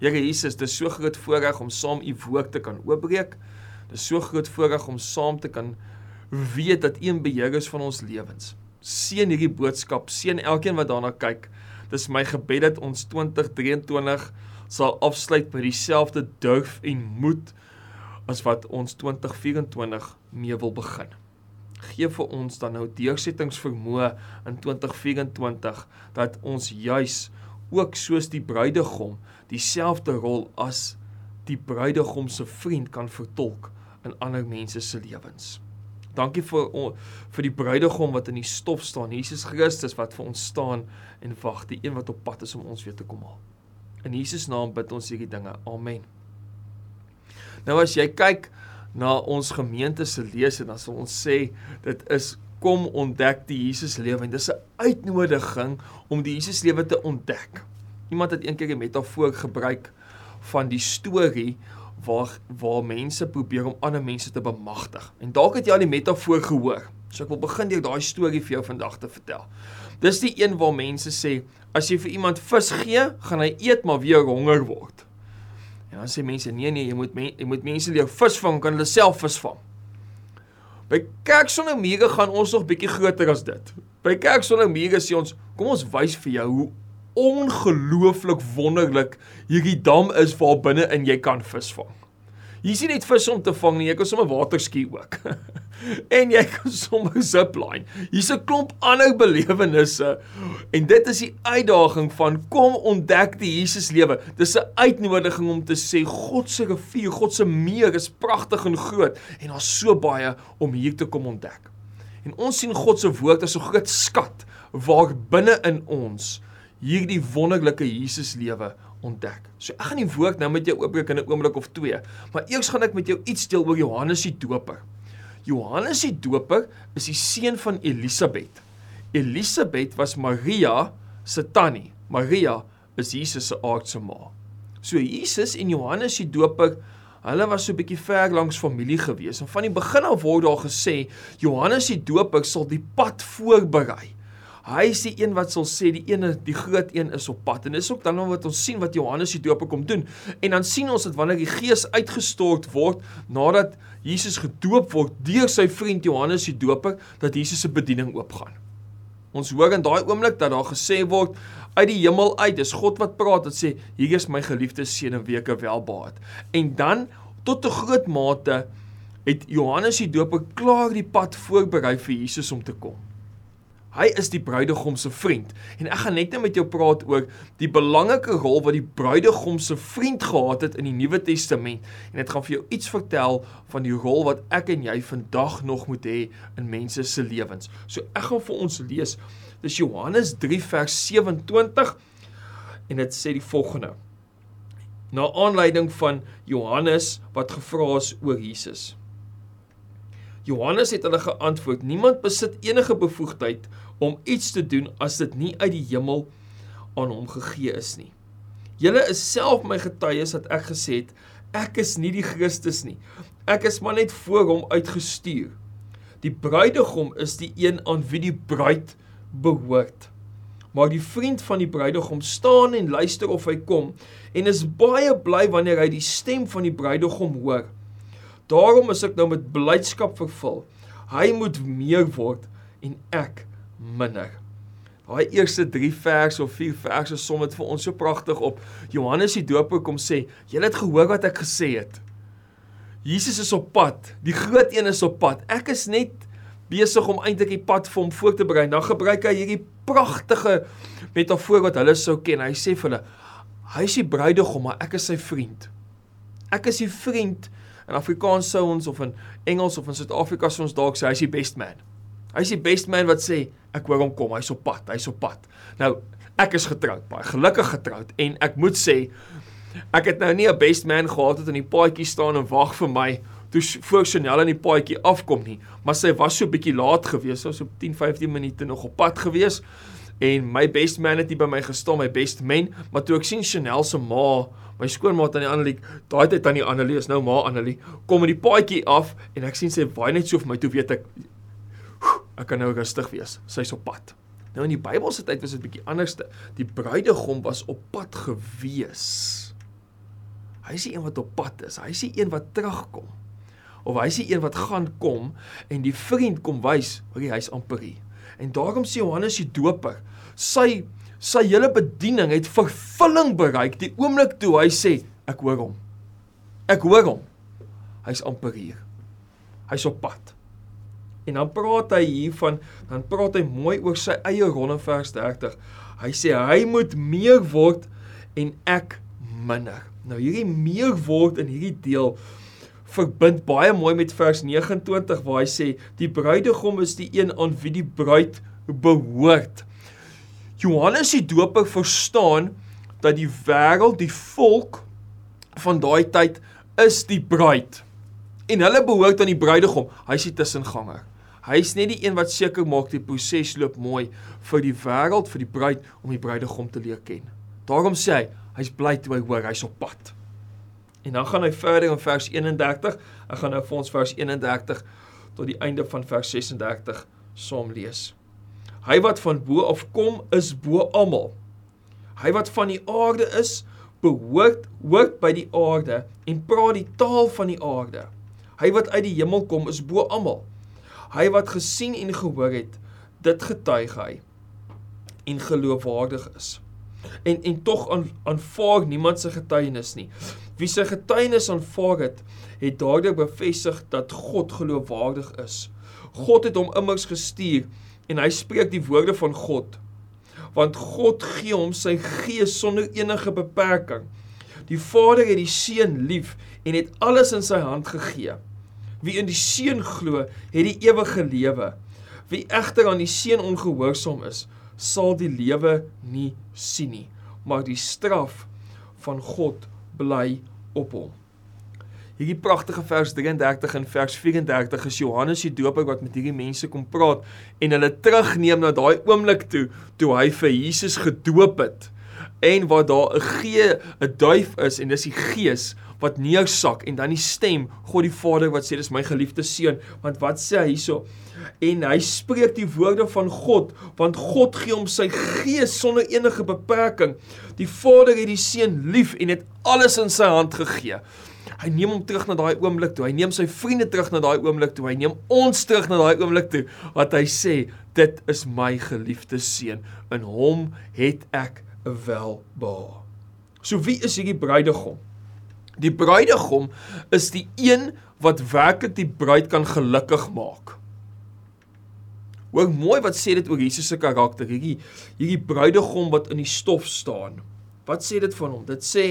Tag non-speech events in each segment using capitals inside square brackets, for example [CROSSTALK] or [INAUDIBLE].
Here Jesus, dit is so groot voorreg om saam u woord te kan oopbreek. Dit is so groot voorreg om saam te kan weet dat U 'n beheer is van ons lewens. Seën hierdie boodskap, seën elkeen wat daarna kyk. Dis my gebed dat ons 2023 sal afsluit met dieselfde durf en moed as wat ons 2024 mee wil begin. Gee vir ons dan nou deursettingsvermoë in 2024 dat ons juis ook soos die bruidegom dieselfde rol as die bruidegom se vriend kan vertolk in ander mense se lewens. Dankie vir vir die bruidegom wat in die stof staan, Jesus Christus wat vir ons staan en wag, die een wat op pad is om ons weer te kom haal. In Jesus naam bid ons hierdie dinge. Amen. Nou as jy kyk na ons gemeente se lese, dan sal ons sê dit is kom ontdek die Jesus lewe en dis 'n uitnodiging om die Jesus lewe te ontdek. Iemand het eendag 'n metafoor gebruik van die storie waar waar mense probeer om ander mense te bemagtig. En dalk het jy al die metafoor gehoor. So ek wil begin deur daai storie vir jou vandag te vertel. Dis die een waar mense sê as jy vir iemand vis gee, gaan hy eet maar weer honger word. En dan sê mense nee nee, jy moet men, jy moet mense leer visvang kan hulle self visvang. By kerk sonder mure gaan ons nog bietjie groter as dit. By kerk sonder mure sê ons, kom ons wys vir jou hoe ongelooflik wonderlik hierdie dam is waar binne in jy kan visvang. Hier is nie net vis om te vang nie, jy kan sommer waterski ook. [LAUGHS] en jy kan sommer zipline. Hier's 'n klomp ander belewennisse. En dit is die uitdaging van kom ontdek die Jesus lewe. Dis 'n uitnodiging om te sê God se rivier, God se meer is pragtig en groot en daar's so baie om hier te kom ontdek. En ons sien God se woord as 'n groot skat waar binne in ons hierdie wonderlike Jesus lewe ontdek. So ek gaan die woord nou met jou oopbreek in 'n oomblik of twee, maar eers gaan ek met jou iets deel oor Johannes die Doper. Johannes die Doper is die seun van Elisabet. Elisabet was Maria se tannie. Maria is Jesus se aardse ma. So Jesus en Johannes die Doper Hulle was so 'n bietjie ver langs familie gewees en van die begin af word daar gesê Johannes die Doper sal die pad voorberei Hy is die een wat sal sê die ene die groot een is op pad en dis ook dan wat ons sien wat Johannes die Doper kom doen. En dan sien ons dat wanneer die Gees uitgestort word nadat Jesus gedoop word deur sy vriend Johannes die Doper dat Jesus se bediening oopgaan. Ons hoor in daai oomblik dat daar gesê word uit die hemel uit, dis God wat praat en sê hier is my geliefde seun en weke welbaat. En dan tot 'n groot mate het Johannes die Doper klaar die pad voorberei vir Jesus om te kom. Hy is die bruidegom se vriend. En ek gaan net net met jou praat oor die belangrike rol wat die bruidegom se vriend gehad het in die Nuwe Testament. En dit gaan vir jou iets vertel van die rol wat ek en jy vandag nog moet hê in mense se lewens. So ek gaan vir ons lees. Dis Johannes 3 vers 27 en dit sê die volgende. Na aanleiding van Johannes wat gevra is oor Jesus. Johannes het hulle geantwoord: Niemand besit enige bevoegdheid om iets te doen as dit nie uit die hemel aan hom gegee is nie. Julle is self my getuies dat ek gesê het ek is nie die Christus nie. Ek is maar net voor hom uitgestuur. Die bruidegom is die een aan wie die bruid behoort. Maar die vriend van die bruidegom staan en luister of hy kom en is baie bly wanneer hy die stem van die bruidegom hoor. Daarom is ek nou met blydskap vervul. Hy moet meer word en ek minder. Daai eerste 3 verse of 4 verse som dit vir ons so pragtig op. Johannes die Doper kom sê, "Julle het gehoor wat ek gesê het. Jesus is op pad. Die groot een is op pad. Ek is net besig om eintlik die pad vir hom voor te berei." Dan gebruik hy hierdie pragtige metafoor wat hulle sou ken. Hy sê vir hulle, "Hy is die bruidegom, maar ek is sy vriend. Ek is die vriend In Afrikaans sou ons of in Engels of in Suid-Afrika sou ons dalk sê hy's die best man. Hy's die best man wat sê ek hoor hom kom, hy's op pad, hy's op pad. Nou, ek is getroud, baie gelukkig getroud en ek moet sê ek het nou nie 'n best man gehad wat in die paadjie staan en wag vir my toe voor Chanel in die paadjie afkom nie, maar sy was so bietjie laat gewees, so 10, 15 minute nog op pad gewees en my best man het hier by my gestaan, my best man, maar toe ek sien Chanel se ma my skoonmaat aan die Annelie, daai tyd aan die Annelie is nou ma Annelie, kom in die paadjie af en ek sien sy waai net so vir my toe weet ek ek kan nou rustig wees. Sy's op pad. Nou in die Bybelse tyd was dit bietjie anderste. Die bruidegom was op pad gewees. Hy is die een wat op pad is. Hy is die een wat terugkom. Of hy is die een wat gaan kom en die vriend kom wys, hoor hy's amper hier. En daarom sê Johannes die Doper, sy sy hele bediening het vervulling bereik die oomblik toe hy sê ek hoor hom. Ek hoor hom. Hy's amper hier. Hy's op pad. En dan praat hy hier van dan praat hy mooi oor sy eie in vers 30. Hy sê hy moet meer word en ek minder. Nou hierdie meer word in hierdie deel verbind baie mooi met vers 29 waar hy sê die bruidegom is die een aan wie die bruid behoort. Johannes die Doper verstaan dat die wêreld, die volk van daai tyd is die bruid. En hulle behoort aan die bruidegom. Hy's die tussenganger. Hy's net die een wat seker maak die proses loop mooi vir die wêreld, vir die bruid om die bruidegom te leer ken. Daarom sê hy, hy's bly toe hy hoor hy's op pad. En dan gaan hy verder in vers 31. Ek gaan nou vir ons vers 31 tot die einde van vers 36 saam lees. Hy wat van bo af kom is bo almal. Hy wat van die aarde is, behoort hoort by die aarde en praat die taal van die aarde. Hy wat uit die hemel kom is bo almal. Hy wat gesien en gehoor het, dit getuig hy en geloofwaardig is. En en tog aanvaar niemand se getuienis nie. Wie sy getuienis aanvaar het, het daardeur bevestig dat God geloofwaardig is. God het hom immers gestuur en hy spreek die woorde van God want God gee hom sy gees sonder enige beperking. Die Vader het die Seun lief en het alles in sy hand gegee. Wie in die Seun glo, het die ewige lewe. Wie egter aan die Seun ongehoorsaam is, sal die lewe nie sien nie, maar die straf van God bly op hom. Hierdie pragtige vers 33 en vers 34 is Johannes die Doper wat met hierdie mense kom praat en hulle terugneem na daai oomblik toe toe hy vir Jesus gedoop het en waar daar 'n gee 'n duif is en dis die gees wat neersak en dan die stem God die Vader wat sê dis my geliefde seun want wat sê hy hierso en hy spreek die woorde van God want God gee hom sy gees sonder enige beperking die Vader het die seun lief en het alles in sy hand gegee Hy neem hom terug na daai oomblik toe. Hy neem sy vriende terug na daai oomblik toe. Hy neem ons terug na daai oomblik toe wat hy sê, dit is my geliefde seun. In hom het ek 'n welbehae. So wie is hierdie bruidegom? Die bruidegom is die een wat werklik die bruid kan gelukkig maak. Hoor mooi wat sê dit oor Jesus se karakter. Hierdie hierdie bruidegom wat in die stof staan. Wat sê dit van hom? Dit sê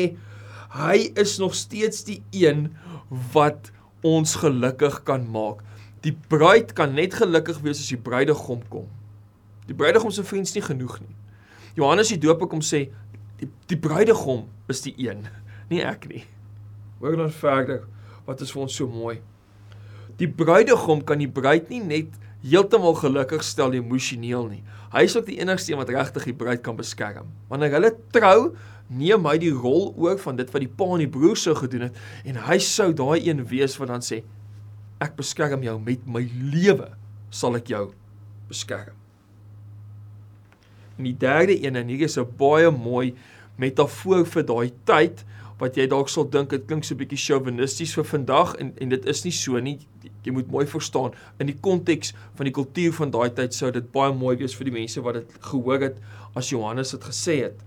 hy is nog steeds die een wat ons gelukkig kan maak. Die bruid kan net gelukkig wees as die bruidegom kom. Die bruidegom se vriends nie genoeg nie. Johannes die Doper kom sê die die bruidegom is die een, [LAUGHS] nie ek nie. Hoor dan verder wat is vir ons so mooi. Die bruidegom kan die bruid nie net heeltemal gelukkig stel emosioneel nie. Hy is ook die enigste een wat regtig die bruid kan beskerm. Wanneer hulle trou, neem hy die rol oor van dit wat die pa en die broer sou gedoen het en hy sou daai een wees wat dan sê ek beskerm jou met my lewe sal ek jou beskerm. En die derde een en hier is 'n baie mooi metafoor vir daai tyd wat jy dalk sal dink dit klink so 'n bietjie chauvinisties vir vandag en en dit is nie so nie. Jy moet mooi verstaan in die konteks van die kultuur van daai tyd sou dit baie mooi wees vir die mense wat dit gehoor het as Johannes dit gesê het.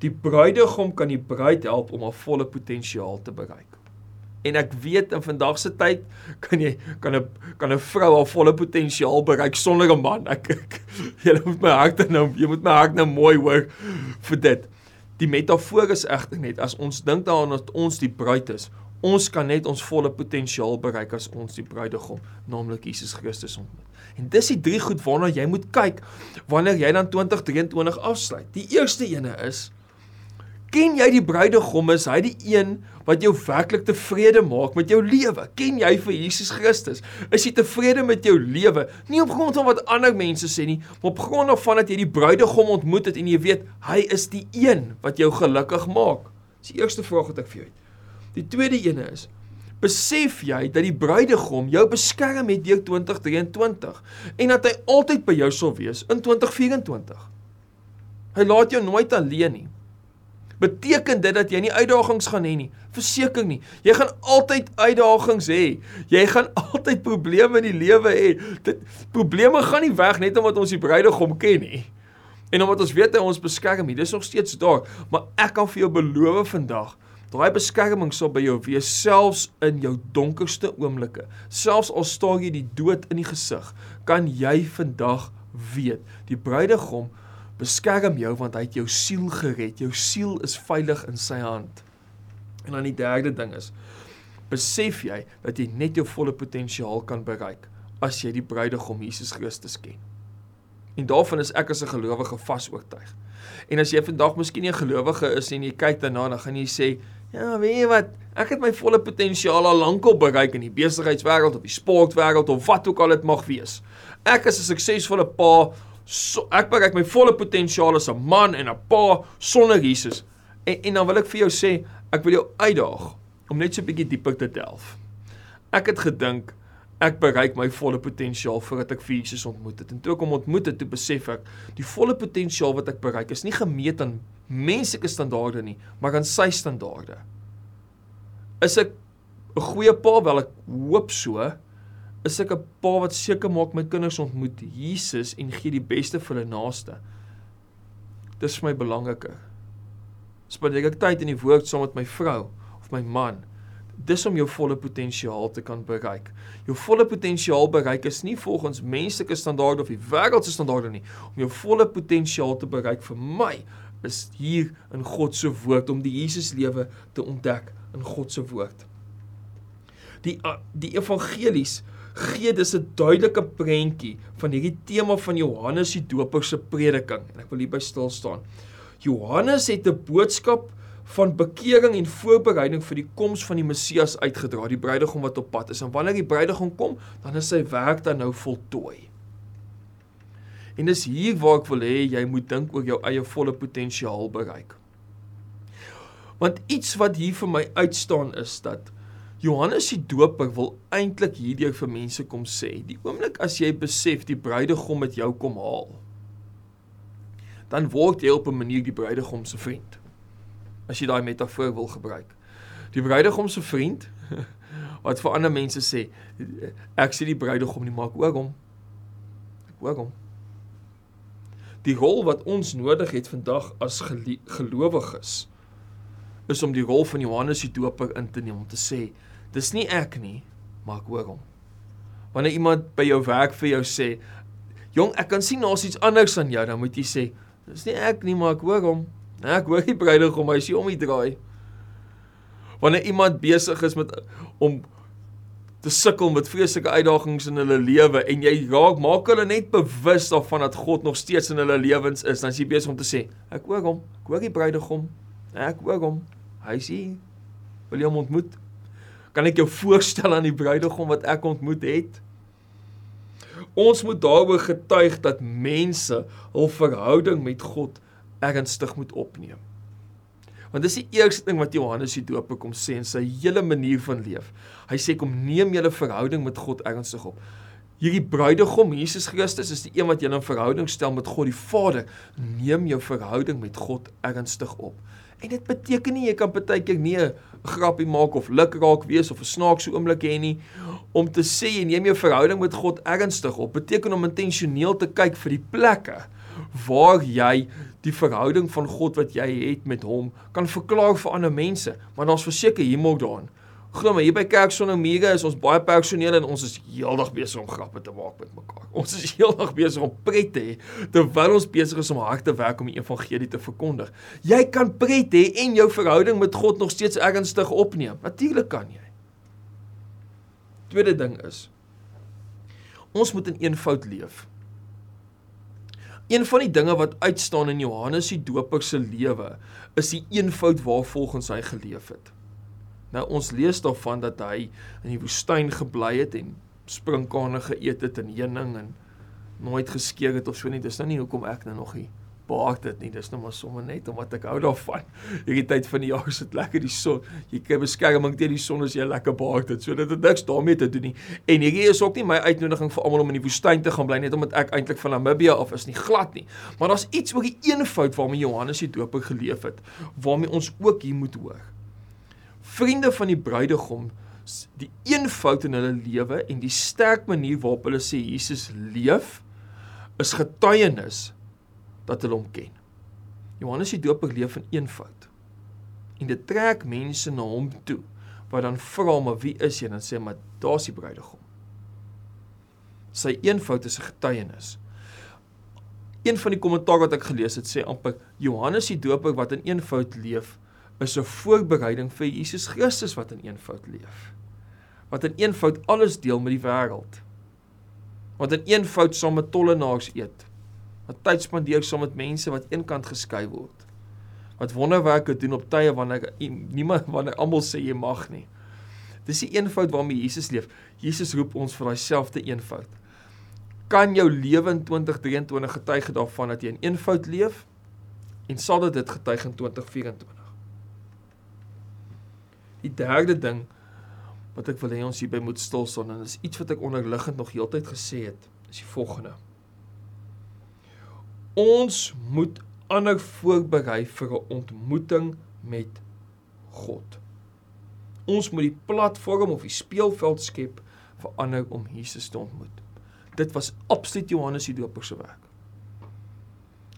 Die bruidegom kan die bruid help om haar volle potensiaal te bereik. En ek weet in vandag se tyd kan jy kan 'n kan 'n vrou haar volle potensiaal bereik sonder 'n man. Ek, ek [LAUGHS] jy moet my hart nou jy moet my hart nou mooi hoor vir dit. Die metafoor is egter net as ons dink daaraan dat ons die bruid is, ons kan net ons volle potensiaal bereik as ons die bruidegom, naamlik Jesus Christus ontmoet. En dis die drie goed waarna jy moet kyk wanneer jy dan 2023 afsluit. Die eerste ene is Ken jy die bruidegom is hy die een wat jou werklik tevrede maak met jou lewe? Ken jy vir Jesus Christus? Is jy tevrede met jou lewe? Nie op grond van wat ander mense sê nie, maar op grond van dat jy die bruidegom ontmoet het en jy weet hy is die een wat jou gelukkig maak. Dis die eerste vraag wat ek vir jou het. Die tweede ene is Besef jy dat die bruidegom jou beskerm het deur 2023 en dat hy altyd by jou sal wees in 2024? Hy laat jou nooit alleen nie. Beteken dit dat jy nie uitdagings gaan hê nie? Verseker nie. Jy gaan altyd uitdagings hê. Jy gaan [LAUGHS] altyd probleme in die lewe hê. Dit probleme gaan nie weg net omdat ons die bruidegom ken nie. En omdat ons weet hy ons beskerm nie. Dis nog steeds daar, maar ek kan vir jou beloof vandag Daai beskerming sal by jou wees selfs in jou donkerste oomblikke. Selfs al staar jy die dood in die gesig, kan jy vandag weet, die bruidegom beskerm jou want hy het jou siel gered. Jou siel is veilig in sy hand. En dan die derde ding is besef jy dat jy net jou volle potensiaal kan bereik as jy die bruidegom Jesus Christus ken. En daarvan is ek as 'n gelowige vas oortuig. En as jy vandag miskien nie 'n gelowige is en jy kyk daarna, dan gaan jy sê, "Ja, weet jy wat? Ek het my volle potensiaal al lankal bereik in die besigheidswêreld of die sportwêreld of wat ook al dit mag wees. Ek is 'n suksesvolle pa, so, ek bereik my volle potensiaal as 'n man en 'n pa sonder Jesus. En en dan wil ek vir jou sê, ek wil jou uitdaag om net so 'n bietjie dieper te delf. Ek het gedink ek bereik my volle potensiaal voordat ek vir Jesus ontmoet het. En toe ek hom ontmoet het, toe besef ek die volle potensiaal wat ek bereik is nie gemeet aan menslike standaarde nie, maar aan sy standaarde. Is ek 'n goeie pa? Wel ek hoop so is ek 'n pa wat seker maak my kinders ontmoet Jesus en gee die beste vir hulle naaste. Dis vir my belangriker. Spandeer ek tyd in die woord saam met my vrou of my man. Dis om jou volle potensiaal te kan bereik. Jou volle potensiaal bereik is nie volgens menslike standaarde of die wêreld se standaarde nie. Om jou volle potensiaal te bereik vir my is hier in God se woord om die Jesus lewe te ontdek in God se woord. Die die evangelies gee dis 'n duidelike prentjie van hierdie tema van Johannes die Doper se prediking en ek wil hier by stil staan. Johannes het 'n boodskap van bekering en voorbereiding vir die koms van die Messias uitgedra, die bruidegom wat op pad is. En wanneer die bruidegom kom, dan is sy werk dan nou voltooi. En dis hier waar ek wil hê jy moet dink oor jou eie volle potensiaal bereik. Want iets wat hier vir my uitstaan is dat Johannes die Doper wil eintlik hierdeur vir mense kom sê, die oomblik as jy besef die bruidegom met jou kom haal, dan word jy op 'n manier die bruidegom se vriend. As jy daai metafoor wil gebruik. Die bruidegom se vriend [LAUGHS] wat vir ander mense sê, ek sien die bruidegom nie maak ook hom. Ek ook hom. Die rol wat ons nodig het vandag as gelowiges is om die rol van Johannes die Doper in te neem om te sê dis nie ek nie, maar ek hoor hom. Wanneer iemand by jou werk vir jou sê, "Jong, ek kan sien daar's iets anders aan jou," dan moet jy sê, "Dis nie ek nie, maar ek hoor hom." Nee, ek hoor die bruidegom, hy sê om hy draai. Wanneer iemand besig is met om te sukkel met vreeslike uitdagings in hulle lewe en jy raak maak hulle net bewus daarvan dat God nog steeds in hulle lewens is, dan is jy besig om te sê, "Ek hoor hom, ek hoor die bruidegom." Ek hoor hom. Hy sê, "Wil jy hom ontmoet?" Kan ek jou [LAUGHS] voorstel aan die bruidegom wat ek ontmoet het? Ons moet daaroor getuig dat mense hul verhouding met God ernstig moet opneem. Want dis die eerste ding wat Johannes die Doper kom sê in sy hele manier van leef. Hy sê kom neem julle verhouding met God ernstig op. Hierdie bruidegom Jesus Christus is die een wat julle in verhouding stel met God die Vader. Neem jou verhouding met God ernstig op. En dit beteken nie jy kan partykeer nie 'n grappie maak of lukraak wees of 'n snaakse oomblik hê nie om te sê jy neem jou verhouding met God ernstig op. Beteken om intentioneel te kyk vir die plekke waar jy die verhouding van God wat jy het met hom kan verklaar vir ander mense. Maar daar's verseker hier moet daan. Glo my, hier by Kerk Sonder Mure is ons baie personeel en ons is heeldag besig om grappe te maak met mekaar. Ons is heeldag besig om pret te hê terwyl ons besig is om hard te werk om die evangelie te verkondig. Jy kan pret hê en jou verhouding met God nog steeds ernstig opneem. Natuurlik kan jy. Tweede ding is ons moet in eenvoud leef. Een van die dinge wat uitstaan in Johannes die Doper se lewe is die eenvoud waarvolgens hy geleef het. Nou ons lees daarvan dat hy in die woestyn gebly het en sprinkane geëet het en heuning en nooit geskeer het of so nie. Dis nou nie hoekom ek nou nog hier baak dit nie. Dis nou maar sommer net omdat ek hou daarvan. Hierdie tyd van die jaar is dit lekker die son. Jy kry beskerming teen die son as jy lekker baak dit. So dit het niks daarmee te doen nie. En hierdie is ook nie my uitnodiging vir almal om in die woestyn te gaan bly net omdat ek eintlik van Namibië af is nie glad nie. Maar daar's iets oor die eenvoud waarmee Johannes die Doper geleef het, waarmee ons ook hier moet hoor. Vriende van die bruidegom die eenvoud in hulle lewe en die sterk manier waarop hulle sê Jesus leef is getuienis dat hulle hom ken. Johannes die Doper leef in eenvoud. En dit trek mense na hom toe wat dan vra maar wie is jy en dan sê maar daar's die bruidegom. Sy eenvoud is 'n getuienis. Een van die kommentaar wat ek gelees het sê amper Johannes die Doper wat in eenvoud leef is 'n voorbereiding vir Jesus Christus wat in eenvoud leef. Wat in eenvoud alles deel met die wêreld. Wat in eenvoud saam met tollenaars eet wat tyd spandeer saam met mense wat eenkant geskei word. Wat wonderwerke doen op tye wanneer niemand wanneer almal sê jy mag nie. Dis die eenvoud waarmee Jesus leef. Jesus roep ons vir daai selfde eenvoud. Kan jou lewe in 2023 getuig daarvan dat jy in eenvoud leef en sal dit getuig in 2024? Die derde ding wat ek wil hê ons hierby moet stil staan en is iets wat ek onderliggend nog heeltyd gesê het, is die volgende. Ons moet ander voorberei vir 'n ontmoeting met God. Ons moet die platform of die speelveld skep vir ander om Jesus te ontmoet. Dit was absoluut Johannes die Doper se werk.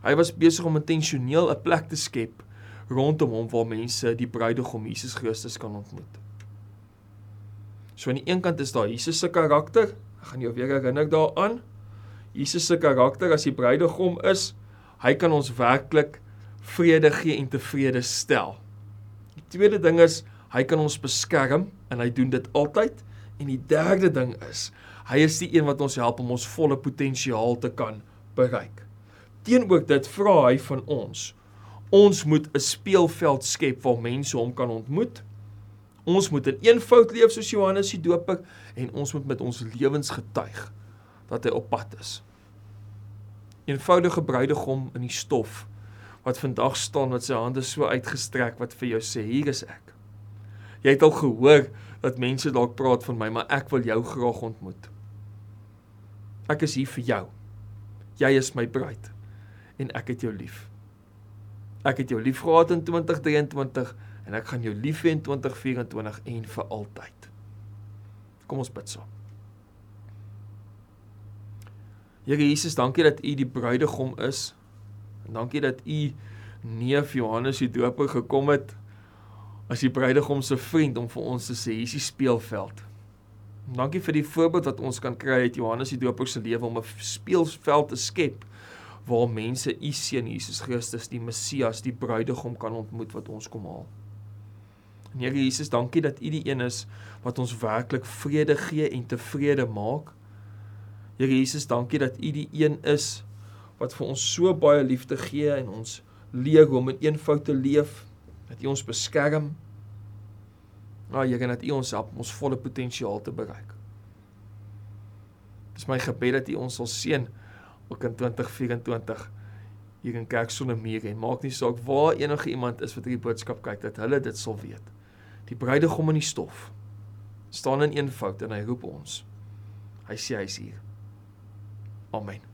Hy was besig om intentioneel 'n plek te skep rondom hom waar mense die bruidegom Jesus Christus kan ontmoet. So aan die een kant is daar Jesus se karakter. Ek gaan jou weer herinner daaraan. Jesus se karakter as die bruidegom is, hy kan ons werklik vrede gee en tevrede stel. Die tweede ding is hy kan ons beskerm en hy doen dit altyd. En die derde ding is hy is die een wat ons help om ons volle potensiaal te kan bereik. Teenoor dit vra hy van ons. Ons moet 'n speelveld skep waar mense hom kan ontmoet. Ons moet in eenvoud leef soos Johannes die Doper en ons moet met ons lewens getuig dat hy op pad is. Eenvoudige bruidegom in die stof wat vandag staan met sy hande so uitgestrek wat vir jou sê hier is ek. Jy het al gehoor dat mense dalk praat van my, maar ek wil jou graag ontmoet. Ek is hier vir jou. Jy is my bruid en ek het jou lief. Ek het jou lief gehad in 2023 en ek gaan jou lief hê in 2024 en vir altyd. Kom ons bid saam. Here Jesus, dankie dat U die bruidegom is. En dankie dat U neef Johannes die Doper gekom het as die bruidegom se vriend om vir ons te sê hier is die speelveld. Dankie vir die voorbeeld wat ons kan kry uit Johannes die Doper se lewe om 'n speelveld te skep waar mense U seun Jesus Christus die Messias, die bruidegom kan ontmoet wat ons kom haal. En Here Jesus, dankie dat U die een is wat ons werklik vrede gee en tevrede maak. Here Jesus, dankie dat U die een is wat vir ons so baie liefde gee en ons leer om in eenvoud te leef, dat U ons beskerm. Ja, Here, dat U ons help om ons volle potensiaal te bereik. Dis my gebed dat U ons sal seën ook in 2024 hier in Kerk sonder mure en maak nie saak waar enige iemand is wat hierdie boodskap kyk dat hulle dit sal weet. Die bruidegom in die stof staan in eenvoud en hy roep ons. Hy sê hy's hier. Amen.